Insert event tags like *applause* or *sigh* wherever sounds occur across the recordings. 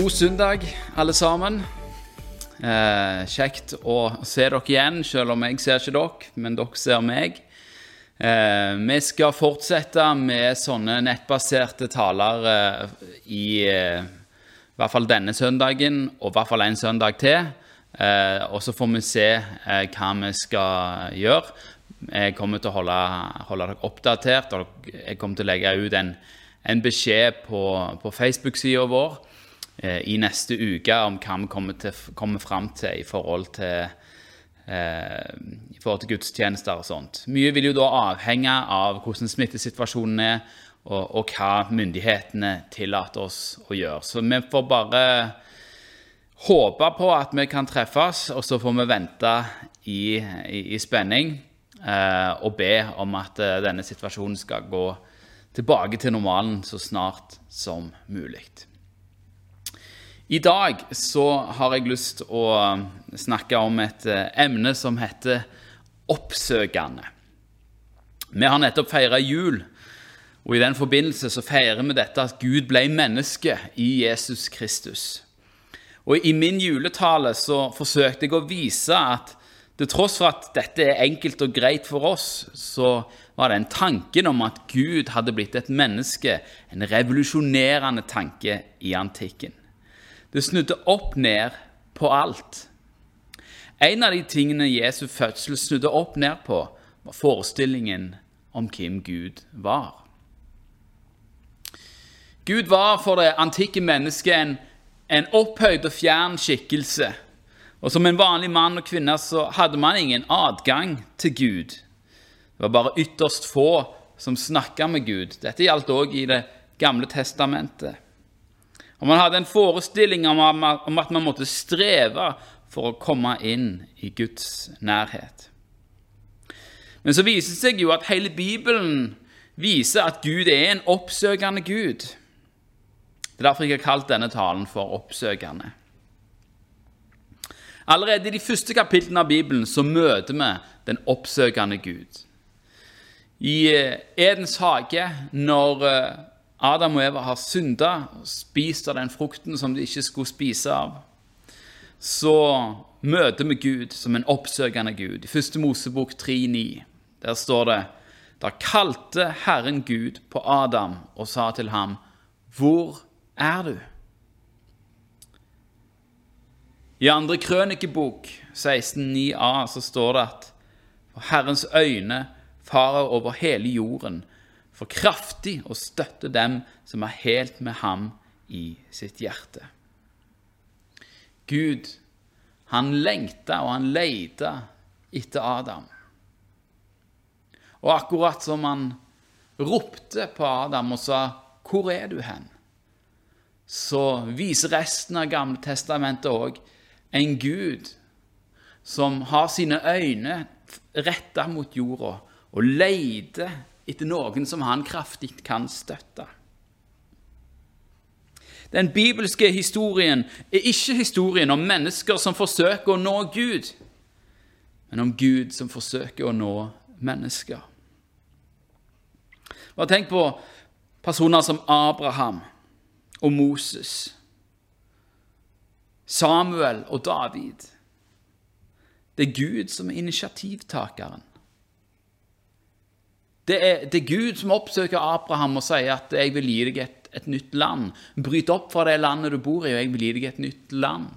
God søndag, alle sammen. Eh, kjekt å se dere igjen, selv om jeg ser ikke dere, men dere ser meg. Eh, vi skal fortsette med sånne nettbaserte taler eh, i eh, hvert fall denne søndagen, og i hvert fall en søndag til. Eh, og så får vi se eh, hva vi skal gjøre. Jeg kommer til å holde, holde dere oppdatert, og jeg kommer til å legge ut en, en beskjed på, på Facebook-sida vår i neste uke om hva vi kommer, til, kommer fram til i forhold til, eh, i forhold til gudstjenester og sånt. Mye vil jo da avhenge av hvordan smittesituasjonen er, og, og hva myndighetene tillater oss å gjøre. Så vi får bare håpe på at vi kan treffes, og så får vi vente i, i, i spenning eh, og be om at eh, denne situasjonen skal gå tilbake til normalen så snart som mulig. I dag så har jeg lyst til å snakke om et eh, emne som heter oppsøkende. Vi har nettopp feira jul, og i den forbindelse så feirer vi dette at Gud ble menneske i Jesus Kristus. Og I min juletale så forsøkte jeg å vise at til tross for at dette er enkelt og greit for oss, så var det en tanken om at Gud hadde blitt et menneske, en revolusjonerende tanke i antikken. Det snudde opp ned på alt. En av de tingene Jesu fødsel snudde opp ned på, var forestillingen om hvem Gud var. Gud var for det antikke mennesket en, en opphøyd og fjern skikkelse. Og som en vanlig mann og kvinne så hadde man ingen adgang til Gud. Det var bare ytterst få som snakka med Gud. Dette gjaldt òg i Det gamle testamentet. Og Man hadde en forestilling om at man måtte streve for å komme inn i Guds nærhet. Men så viser det seg jo at hele Bibelen viser at Gud er en oppsøkende Gud. Det er derfor jeg har kalt denne talen for oppsøkende. Allerede i de første kapitlene av Bibelen så møter vi den oppsøkende Gud. I Edens hage, når Adam og Eva har synda spist av den frukten som de ikke skulle spise av, så møter vi Gud som en oppsøkende Gud. I første Mosebok 3,9 der står det Da kalte Herren Gud på Adam og sa til ham, Hvor er du? I andre krønikebok 16,9a så står det at Herrens øyne farer over hele jorden for kraftig å støtte dem som er helt med ham i sitt hjerte. Gud, han lengta og han leita etter Adam. Og akkurat som han ropte på Adam og sa 'Hvor er du hen?' så viser resten av Gamle testamentet òg en Gud som har sine øyne retta mot jorda og leter etter noen som han kraftig kan støtte. Den bibelske historien er ikke historien om mennesker som forsøker å nå Gud, men om Gud som forsøker å nå mennesker. Bare tenk på personer som Abraham og Moses, Samuel og David. Det er Gud som er initiativtakeren. Det er, det er, Gud som oppsøker Abraham og sier at 'jeg vil gi deg et, et, nytt land'. Bryt opp fra det landet du bor i, og jeg vil gi deg et nytt land.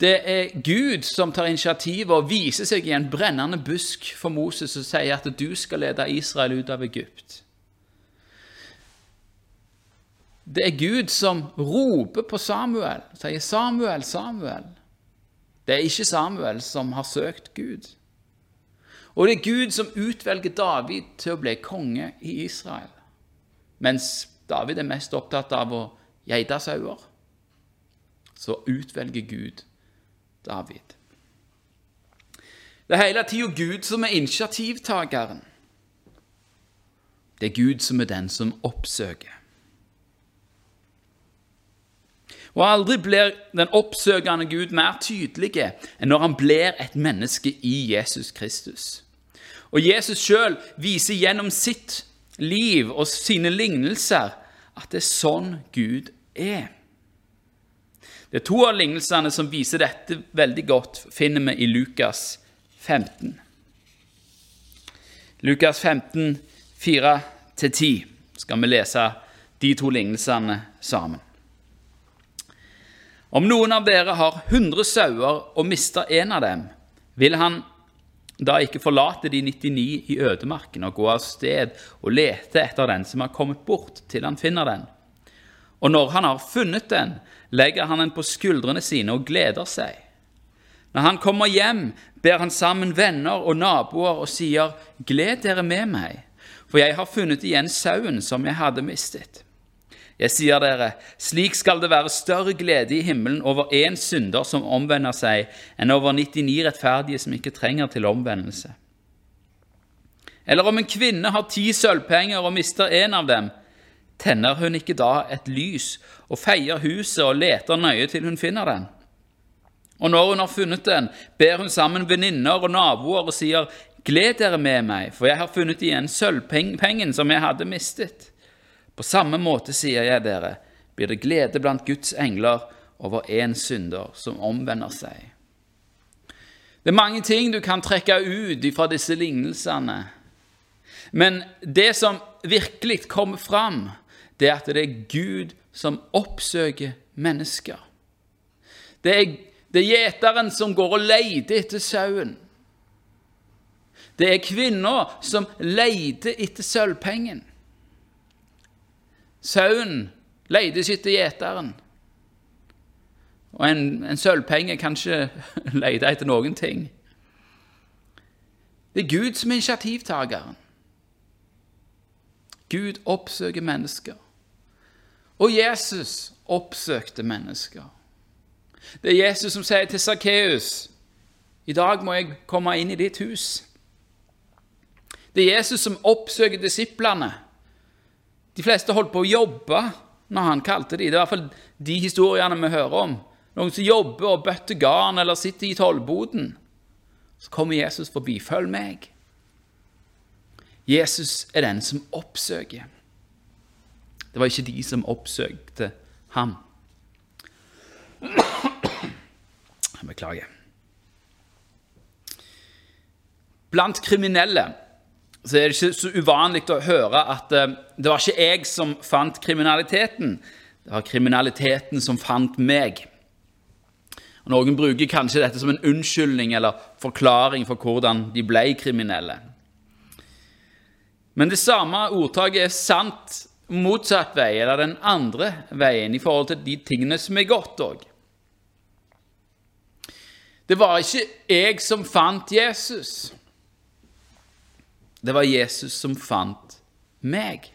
Det er Gud som tar initiativet og viser seg i en brennende busk for Moses og sier at du skal lede Israel ut av Egypt. Det er Gud som roper på Samuel, sier 'Samuel, Samuel'. Det er ikke Samuel som har søkt Gud. Og det er Gud som utvelger David til å bli konge i Israel. Mens David er mest opptatt av å geite sauer, så utvelger Gud David. Det er hele tida Gud som er initiativtakeren. Det er Gud som er den som oppsøker. Og aldri blir den oppsøkende Gud mer tydelig enn når han blir et menneske i Jesus Kristus. Og Jesus sjøl viser gjennom sitt liv og sine lignelser at det er sånn Gud er. Det er to av lignelsene som viser dette veldig godt, finner vi i Lukas 15. Lukas 15, 4-10 skal vi lese de to lignelsene sammen. Om noen av dere har hundre sauer og mister en av dem, vil han da ikke forlater de 99 i ødemarken og gå av sted og lete etter den som har kommet bort, til han finner den. Og når han har funnet den, legger han den på skuldrene sine og gleder seg. Når han kommer hjem, ber han sammen venner og naboer og sier, Gled dere med meg, for jeg har funnet igjen sauen som jeg hadde mistet. Jeg sier dere, slik skal det være større glede i himmelen over én synder som omvender seg, enn over 99 rettferdige som ikke trenger til omvendelse. Eller om en kvinne har ti sølvpenger og mister en av dem, tenner hun ikke da et lys og feier huset og leter nøye til hun finner den? Og når hun har funnet den, ber hun sammen venninner og naboer og sier, Gled dere med meg, for jeg har funnet igjen sølvpengen som jeg hadde mistet. På samme måte, sier jeg dere, blir det glede blant Guds engler over én synder som omvender seg. Det er mange ting du kan trekke ut fra disse lignelsene. Men det som virkelig kommer fram, det er at det er Gud som oppsøker mennesker. Det er, det er gjeteren som går og leter etter sauen. Det er kvinna som leter etter sølvpengen. Sauen ikke etter gjeteren. Og en, en sølvpenge kan ikke *laughs* lete etter noen ting. Det er Gud som er initiativtakeren. Gud oppsøker mennesker. Og Jesus oppsøkte mennesker. Det er Jesus som sier til Sakkeus, 'I dag må jeg komme inn i ditt hus.' Det er Jesus som oppsøker disiplene. De fleste holdt på å jobbe når han kalte dem. Det er i hvert fall de historiene vi hører om. Noen som jobber og bøtter garn eller sitter i tollboden. Så kommer Jesus forbi. 'Følg meg.' Jesus er den som oppsøker. Det var ikke de som oppsøkte ham. Beklager. Blant kriminelle så er det ikke så uvanlig å høre at eh, det var ikke jeg som fant kriminaliteten, det var kriminaliteten som fant meg. Og noen bruker kanskje dette som en unnskyldning eller forklaring for hvordan de ble kriminelle. Men det samme ordtaket er sant motsatt vei, eller den andre veien, i forhold til de tingene som er godt òg. Det var ikke jeg som fant Jesus. Det var Jesus som fant meg.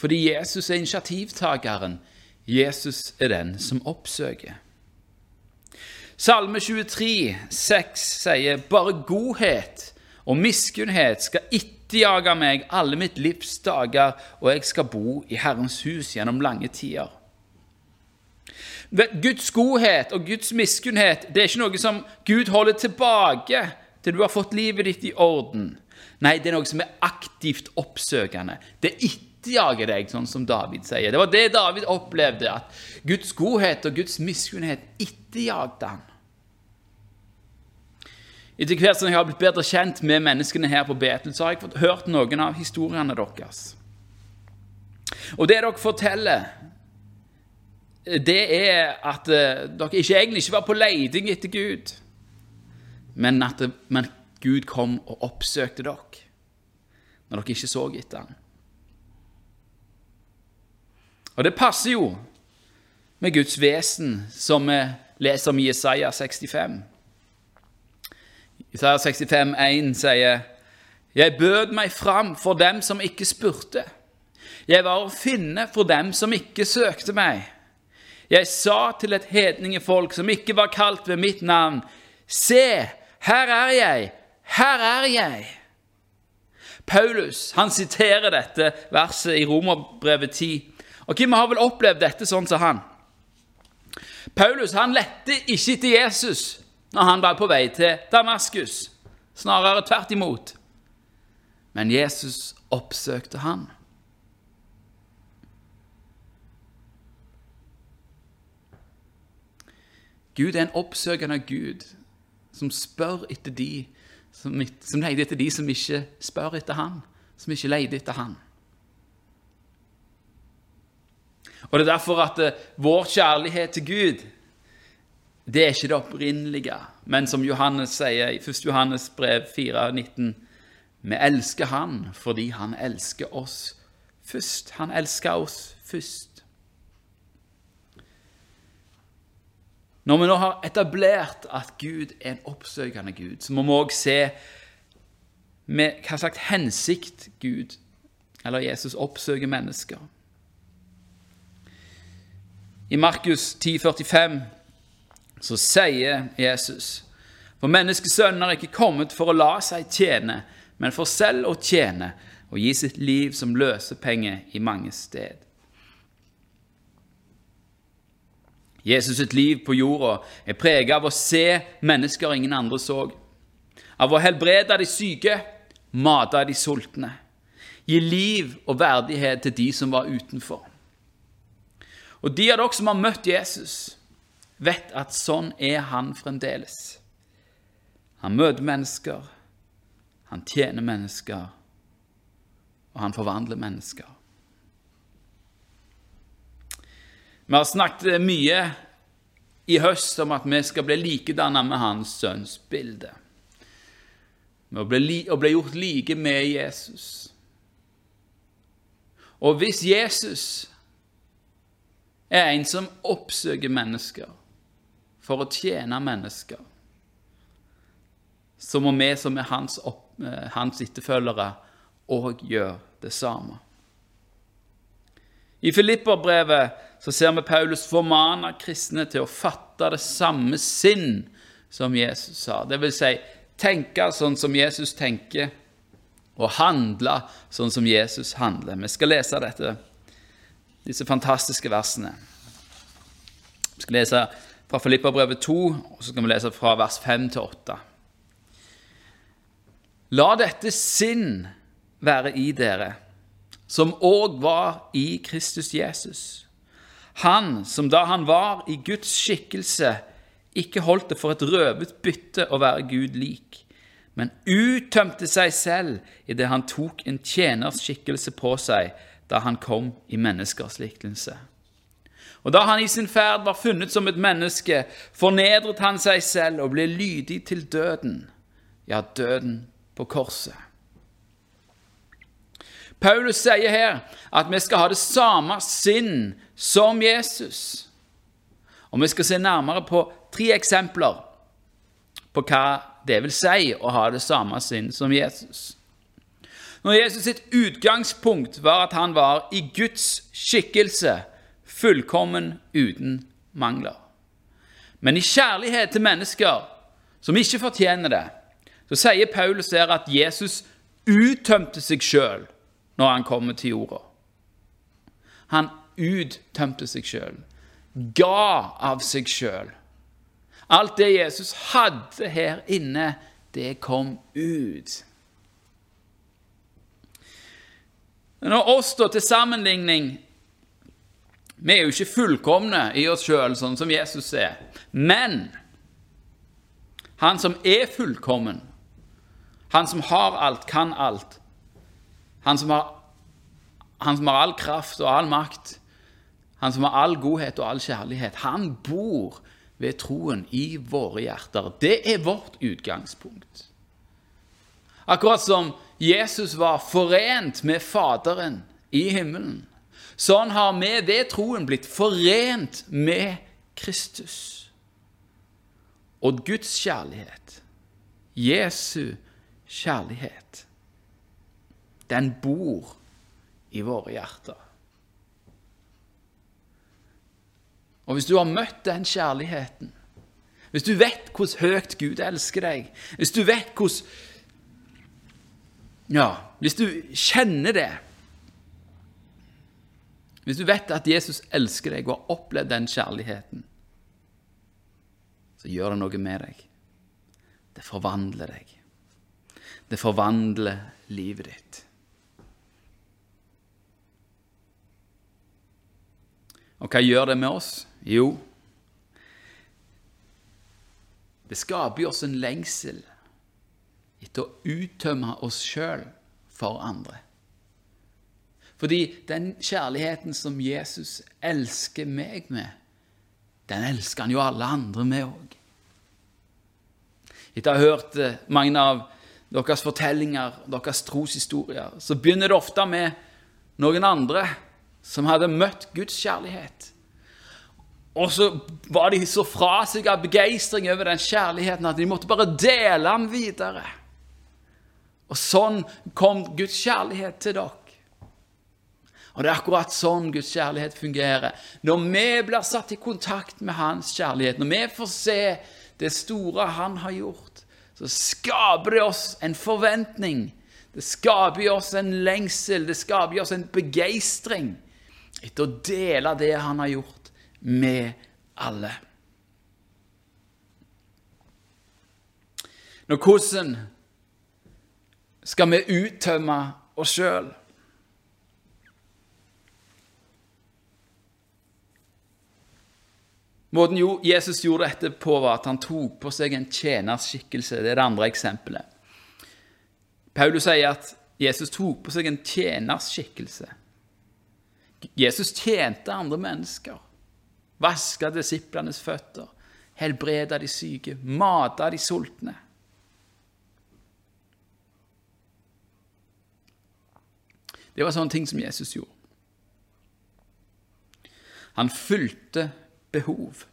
Fordi Jesus er initiativtakeren. Jesus er den som oppsøker. Salme 23, 6 sier bare godhet og miskunnhet skal etterjage meg alle mitt livs dager, og jeg skal bo i Herrens hus gjennom lange tider. Guds godhet og Guds miskunnhet det er ikke noe som Gud holder tilbake til du har fått livet ditt i orden. Nei, det er noe som er aktivt oppsøkende. Det etterjager deg, sånn som David sier. Det var det David opplevde, at Guds godhet og Guds miskunnhet etterjagde han. Etter hvert som jeg har blitt bedre kjent med menneskene her på Betel, så har jeg fått hørt noen av historiene deres. Og det dere forteller, det er at uh, dere ikke egentlig ikke var på leiding etter Gud men at det, men Gud kom og oppsøkte dere når dere ikke så etter ham. Og det passer jo med Guds vesen, som vi leser om i Isaiah 65. Isaiah 65, 1 sier Jeg bød meg fram for dem som ikke spurte. Jeg var å finne for dem som ikke søkte meg. Jeg sa til et hedningefolk som ikke var kalt ved mitt navn, Se, 'Her er jeg! Her er jeg!' Paulus han siterer dette verset i Romerbrevet 10. Og hvem har vel opplevd dette sånn som han? Paulus han lette ikke etter Jesus når han var på vei til Damaskus. Snarere tvert imot. Men Jesus oppsøkte han. Gud er en oppsøkende Gud som spør etter de som, leter etter de som ikke spør etter han, som ikke leter etter han. Og Det er derfor at uh, vår kjærlighet til Gud det er ikke det opprinnelige, men som Johannes sier i 1. Johannes brev 4,19 Vi elsker Han fordi Han elsker oss først. Han elsker oss først. Når vi nå har etablert at Gud er en oppsøkende Gud, så må vi òg se med hva slags hensikt Gud eller Jesus oppsøker mennesker. I Markus 10,45 så sier Jesus For menneskesønnen er ikke kommet for å la seg tjene, men for selv å tjene og gi sitt liv som løsepenge i mange sted. Jesus sitt liv på jorda er preget av å se mennesker ingen andre så, av å helbrede de syke, mate de sultne, gi liv og verdighet til de som var utenfor. Og de av dere som har møtt Jesus, vet at sånn er han fremdeles. Han møter mennesker, han tjener mennesker, og han forvandler mennesker. Vi har snakket mye i høst om at vi skal bli likedannet med hans sønns bilde. Å bli, å bli gjort like med Jesus. Og hvis Jesus er en som oppsøker mennesker for å tjene mennesker, så må vi som er hans, opp, eh, hans etterfølgere, òg gjøre det samme. I Filipperbrevet så ser vi Paulus formane kristne til å fatte det samme sinn som Jesus sa. Det vil si tenke sånn som Jesus tenker, og handle sånn som Jesus handler. Vi skal lese dette disse fantastiske versene. Vi skal lese fra Filipperbrevet 2, og så skal vi lese fra vers 5 til 8. La dette sinn være i dere, som òg var i Kristus Jesus. Han som da han var i Guds skikkelse, ikke holdt det for et røvet bytte å være Gud lik, men uttømte seg selv idet han tok en tjeners skikkelse på seg da han kom i menneskers liknelse. Og da han i sin ferd var funnet som et menneske, fornedret han seg selv og ble lydig til døden, ja, døden på korset. Paulus sier her at vi skal ha det samme sinn som Jesus. Og vi skal se nærmere på tre eksempler på hva det vil si å ha det samme sinn som Jesus. Når Jesus sitt utgangspunkt var at han var i Guds skikkelse, fullkommen uten mangler. Men i kjærlighet til mennesker som ikke fortjener det, så sier Paulus her at Jesus uttømte seg sjøl når han kommer til jorda. Han uttømte seg sjøl, ga av seg sjøl. Alt det Jesus hadde her inne, det kom ut. Når oss da til sammenligning Vi er jo ikke fullkomne i oss sjøl, sånn som Jesus er. Men han som er fullkommen, han som har alt, kan alt, han som har, han som har all kraft og all makt, han som har all godhet og all kjærlighet, han bor ved troen i våre hjerter. Det er vårt utgangspunkt. Akkurat som Jesus var forent med Faderen i himmelen. Sånn har vi ved troen blitt forent med Kristus. Og Guds kjærlighet, Jesu kjærlighet, den bor i våre hjerter. Og hvis du har møtt den kjærligheten, hvis du vet hvordan høyt Gud elsker deg, hvis du vet hvordan ja, hvis du kjenner det Hvis du vet at Jesus elsker deg og har opplevd den kjærligheten, så gjør det noe med deg. Det forvandler deg. Det forvandler livet ditt. Og hva gjør det med oss? Jo, Det skaper oss en lengsel etter å uttømme oss sjøl for andre. Fordi den kjærligheten som Jesus elsker meg med, den elsker han jo alle andre med òg. Etter å ha hørt eh, mange av deres fortellinger, deres troshistorier, så begynner det ofte med noen andre som hadde møtt Guds kjærlighet. Og så var de så fra seg av begeistring over den kjærligheten at de måtte bare dele den videre. Og sånn kom Guds kjærlighet til dere. Og det er akkurat sånn Guds kjærlighet fungerer. Når vi blir satt i kontakt med Hans kjærlighet, når vi får se det store Han har gjort, så skaper det oss en forventning. Det skaper i oss en lengsel, det skaper i oss en begeistring etter å dele det Han har gjort, med alle. Nå, hvordan skal vi uttømme oss sjøl? Måten Jesus gjorde dette på, var at han tok på seg en tjenerskikkelse. Det er det andre eksempelet. Paulus sier at Jesus tok på seg en tjenerskikkelse. Jesus tjente andre mennesker. Vaska disiplenes føtter, helbreda de syke, mata de sultne. Det var sånne ting som Jesus gjorde. Han fulgte behov.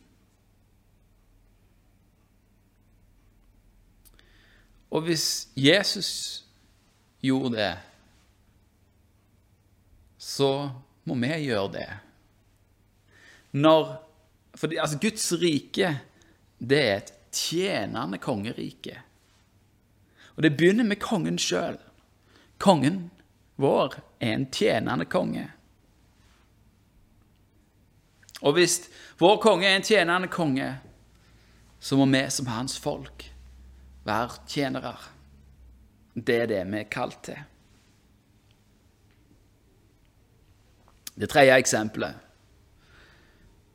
Og hvis Jesus gjorde det, så må vi gjøre det. Når For altså, Guds rike, det er et tjenende kongerike. Og det begynner med kongen sjøl. Kongen vår er en tjenende konge. Og hvis vår konge er en tjenende konge, så må vi som hans folk være tjenere. Det er det vi er kalt til. Det tredje eksempelet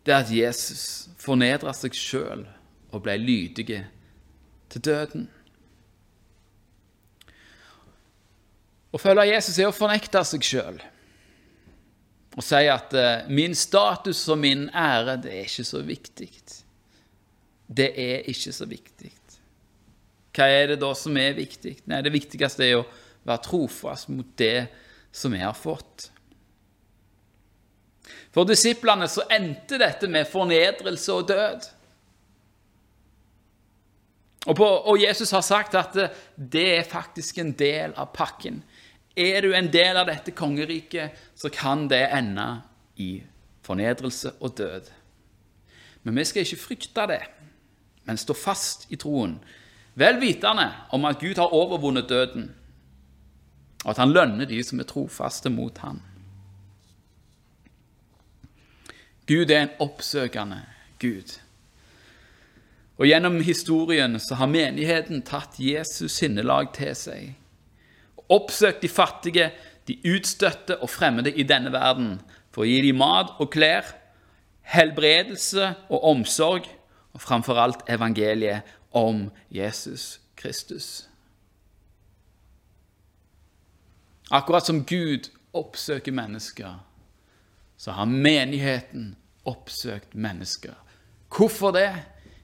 det er at Jesus fornedra seg sjøl og ble lydig til døden. Å følge Jesus er å fornekte seg sjøl og si at uh, min status og min ære, det er ikke så viktig. Det er ikke så viktig. Hva er det da som er viktig? Nei, Det viktigste er å være trofast mot det som vi har fått. For disiplene så endte dette med fornedrelse og død. Og, på, og Jesus har sagt at det, er faktisk en del av pakken. Er du en del av dette kongeriket, så kan det ende i fornedrelse og død. Men vi skal ikke frykte det, men stå fast i troen, vel vitende om at Gud har overvunnet døden, og at han lønner de som er trofaste mot ham. Gud er en oppsøkende Gud. Og Gjennom historien så har menigheten tatt Jesus sinnelag til seg Oppsøkt de fattige, de utstøtte og fremmede i denne verden for å gi dem mat og klær, helbredelse og omsorg, og framfor alt evangeliet om Jesus Kristus. Akkurat som Gud oppsøker mennesker, så har menigheten oppsøkt mennesker. Hvorfor det?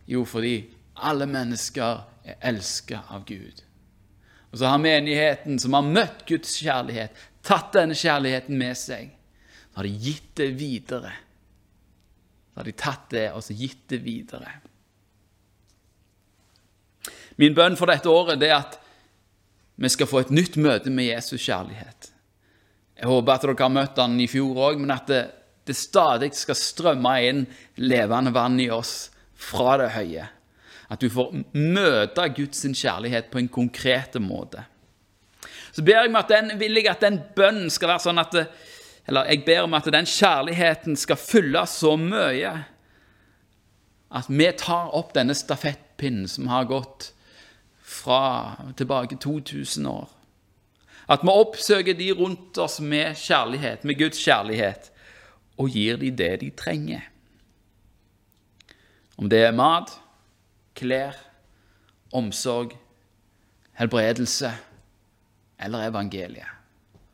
Jo, fordi alle mennesker er elsket av Gud. Og så har menigheten, som har møtt Guds kjærlighet, tatt denne kjærligheten med seg. Så har de gitt det videre. Så har de tatt det og så gitt det videre. Min bønn for dette året er at vi skal få et nytt møte med Jesus kjærlighet. Jeg håper at dere har møtt han i fjor òg, men at det, det stadig skal strømme inn levende vann i oss fra det høye. At du får møte Guds kjærlighet på en konkret måte. Så ber jeg, at den, vil jeg at den bønnen skal være sånn at Eller jeg ber om at den kjærligheten skal fylle så mye at vi tar opp denne stafettpinnen som har gått fra tilbake 2000 år. At vi oppsøker de rundt oss med kjærlighet, med Guds kjærlighet, og gir dem det de trenger. Om det er mat, klær, omsorg, helbredelse eller evangeliet.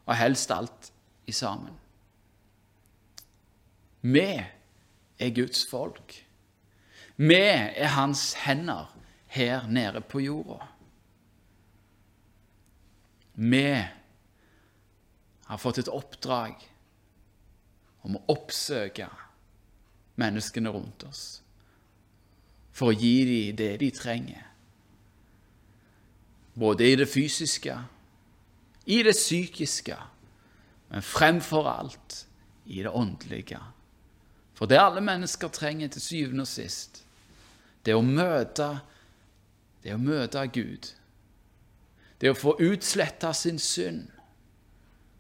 Og helst alt i sammen. Vi er Guds folk. Vi er hans hender her nede på jorda. Vi har fått et oppdrag om å oppsøke menneskene rundt oss for å gi dem det de trenger. Både i det fysiske, i det psykiske, men fremfor alt i det åndelige. For det alle mennesker trenger til syvende og sist, det er å møte, det er å møte Gud. Det er å få utsletta sin synd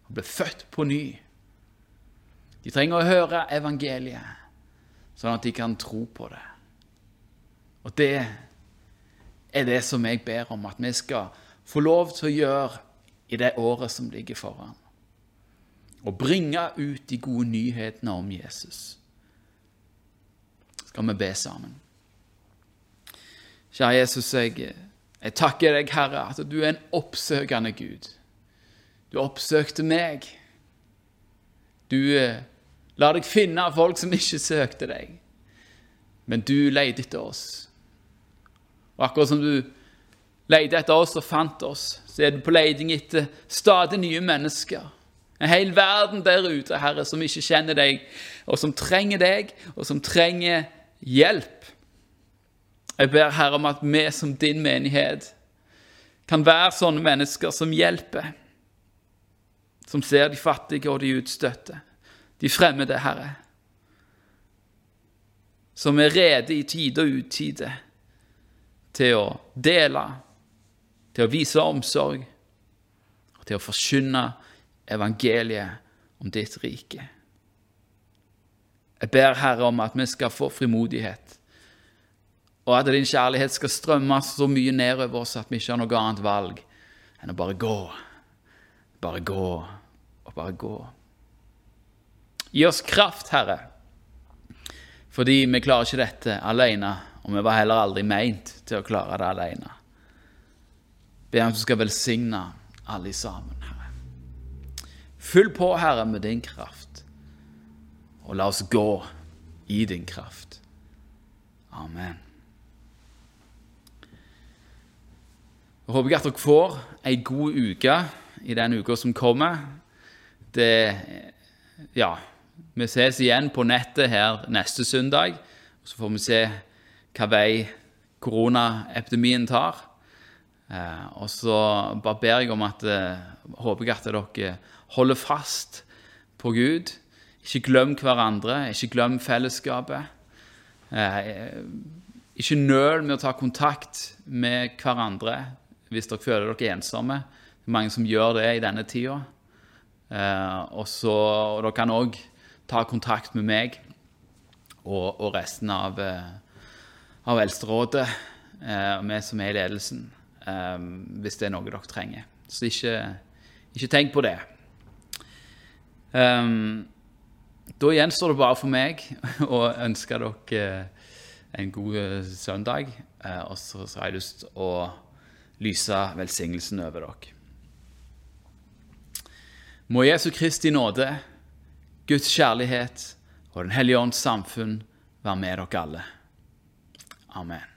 og bli født på ny. De trenger å høre evangeliet, sånn at de kan tro på det. Og det er det som jeg ber om at vi skal få lov til å gjøre i det året som ligger foran. Og bringe ut de gode nyhetene om Jesus. Skal vi be sammen? Kjære Jesus, jeg, jeg takker deg, Herre, at du er en oppsøkende Gud. Du oppsøkte meg. Du eh, la deg finne folk som ikke søkte deg. Men du leide etter oss. Og akkurat som du leide etter oss og fant oss, så er du på leiding etter stadig nye mennesker. En hel verden der ute, Herre, som ikke kjenner deg, og som trenger deg, og som trenger hjelp. Jeg ber Herre om at vi som din menighet kan være sånne mennesker som hjelper, som ser de fattige og de utstøtte, de fremmede, Herre, som er rede i tide og utide til å dele, til å vise omsorg og til å forkynne evangeliet om ditt rike. Jeg ber Herre om at vi skal få frimodighet, og at din kjærlighet skal strømme så mye nedover oss at vi ikke har noe annet valg enn å bare gå, bare gå og bare gå. Gi oss kraft, Herre, fordi vi klarer ikke dette alene og vi var heller aldri meint til å klare det alene. Be om du skal velsigne alle sammen, Herre. Fyll på, Herre, med din kraft, og la oss gå i din kraft. Amen. Jeg håper at dere får ei god uke i den uka som kommer. Det Ja, vi ses igjen på nettet her neste søndag. Så får vi se hva vei koronaepidemien tar. Eh, og så bare ber jeg om at eh, håper jeg at dere holder fast på Gud. Ikke glem hverandre, ikke glem fellesskapet. Eh, ikke nøl med å ta kontakt med hverandre hvis dere føler dere ensomme. Det er mange som gjør det i denne tida. Og, så, og dere kan òg ta kontakt med meg og, og resten av eh, av Eldsterådet, eh, og vi som er i ledelsen, eh, hvis det er noe dere trenger. Så ikke, ikke tenk på det. Da gjenstår det bare for meg *laughs* å ønske dere en god søndag. Og så har jeg lyst til å lyse velsignelsen over dere. Må Jesu Kristi nåde, Guds kjærlighet og Den hellige ånds samfunn være med dere alle. Amen.